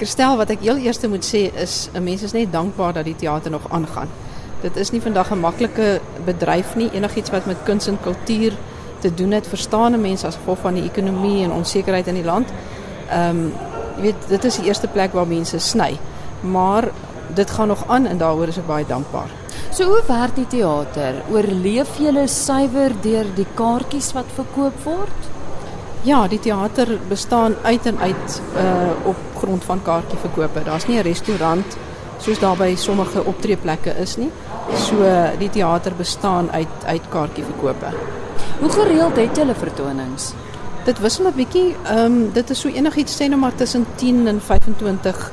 Kristel, wat ek heel eerste moet sê is 'n mens is dankbaar dat die teater nog aangaan. Dit is nie vandag 'n maklike bedryf nie. Enigiets wat met kuns en kultuur te doen het, verstaan 'n mens as gevolg van die ekonomie en onsekerheid in die land. Um, jy weet, dit is die eerste plek waar mense sny. Maar dit gaan nog aan en daaroor is ek baie dankbaar. So hoe werk die teater? Oorleef julle suiwer deur die kaartjies wat verkoop word? Ja, die teater bestaan uit en uit uh op grond van kaartjieverkope. Daar's nie 'n restaurant soos daar by sommige optreeplekke is nie. So die teater bestaan uit uit kaartjieverkope. Hoe gereeld het julle vertonings? Dit wissel 'n bietjie. Ehm um, dit is so enigiets sê nou maar tussen 10 en 25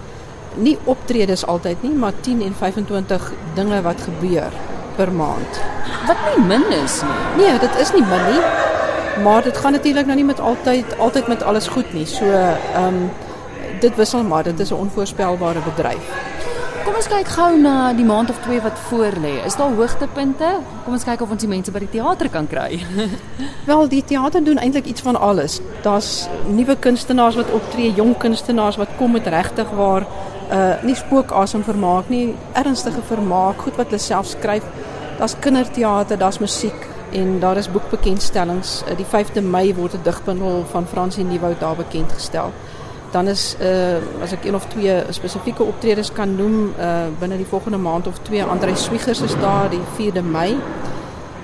nie optredes altyd nie, maar 10 en 25 dinge wat gebeur per maand. Wat nie min is nie. Nee, dit is nie min nie. Maar dit gaan natuurlik nou nie met altyd altyd met alles goed nie. So um, dit wissel maar, dit is 'n onvoorspelbare bedryf. Kom ons kyk gou na die maand of twee wat voor lê. Is daar hoogtepunte? Kom ons kyk of ons die mense by die teater kan kry. Wel, die teater doen eintlik iets van alles. Daar's nuwe kunstenaars wat optree, jong kunstenaars wat kom met regtig waar uh nie spookasem vermaak nie, ernstige vermaak, goed wat hulle self skryf. Daar's kinderteater, daar's musiek en daar is boekbekendstellings. Uh, die 5de Mei word 'n digbundel van Fransie Nieuwoud daar bekend gestel. Dan is uh as ek een of twee spesifieke optredes kan noem uh binne die volgende maand of twee Andre Swiegers is daar die 4de Mei.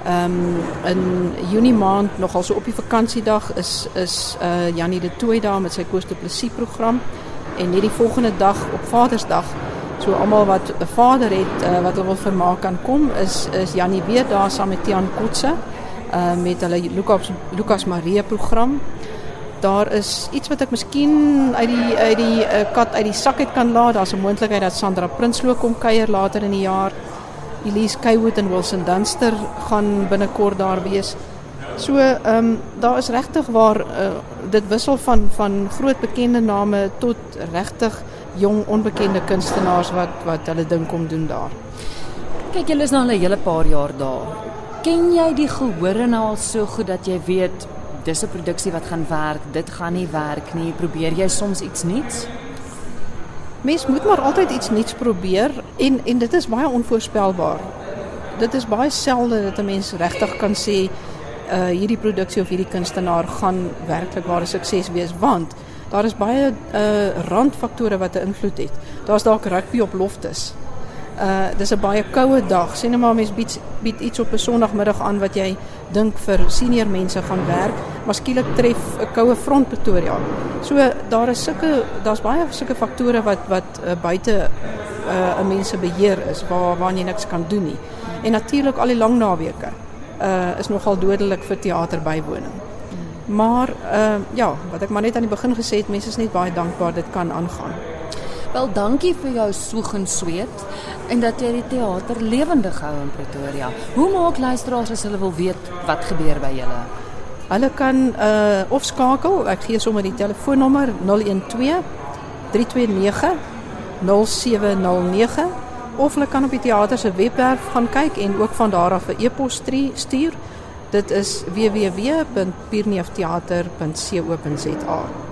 Um, in Junie maand nogal so op die vakansiedag is is uh Janie de Tooi daar met sy Koos de Plessis program en hierdie volgende dag op Vadersdag so almal wat 'n vader het uh, wat wil vermaak kan kom is is Janie weer daar saam met Tian Kotse uh, met hulle Lukas Lukas Maria program. Daar is iets wat ek miskien uit die uit die uh, kat uit die sak uit kan laat. Daar's 'n moontlikheid dat Sandra Prinsloo kom kuier later in die jaar. Elise Kaywood en Wilson Dunster gaan binnekort daar wees. So ehm um, daar is regtig waar uh, dit wissel van van groot bekende name tot regtig jong onbekende kunstenaars wat wat hulle ding kom doen daar. Kyk, julle is nou al 'n hele paar jaar daar. Ken jy die gehore nou al so goed dat jy weet dis 'n produksie wat gaan werk, dit gaan nie werk nie. Probeer jy soms iets nuuts? Mens moet maar altyd iets nuuts probeer en en dit is baie onvoorspelbaar. Dit is baie selde dat 'n mens regtig kan sê uh hierdie produksie of hierdie kunstenaar gaan werklik ware sukses wees want daar is baie uh randfaktore wat 'n invloed het. Daar's dalk rugby op loftes. Uh dis 'n baie koue dag. Sien net maar mens bied bied iets op 'n Sondagmiddag aan wat jy dink vir senior mense gaan werk, maar skielik tref 'n koue front Pretoria. So daar is sulke daar's baie sulke faktore wat wat uh, buite uh 'n mens se beheer is waar waar jy niks kan doen nie. En natuurlik al die lang naweke uh is nogal dodelik vir teaterbywoning. Maar uh ja, wat ek maar net aan die begin gesê het, mense is net baie dankbaar dit kan aangaan. Wel, dankie vir jou soeg en sweet en dat jy die teater lewendig hou in Pretoria. Hoe maak luisteraars as hulle wil weet wat gebeur by julle? Hulle kan uh of skakel, ek gee sommer die telefoonnommer 012 329 0709 of hulle kan op die teater se webwerf gaan kyk en ook van daar af 'n e-pos stuur. Dit is www.pierneeftheater.co.za.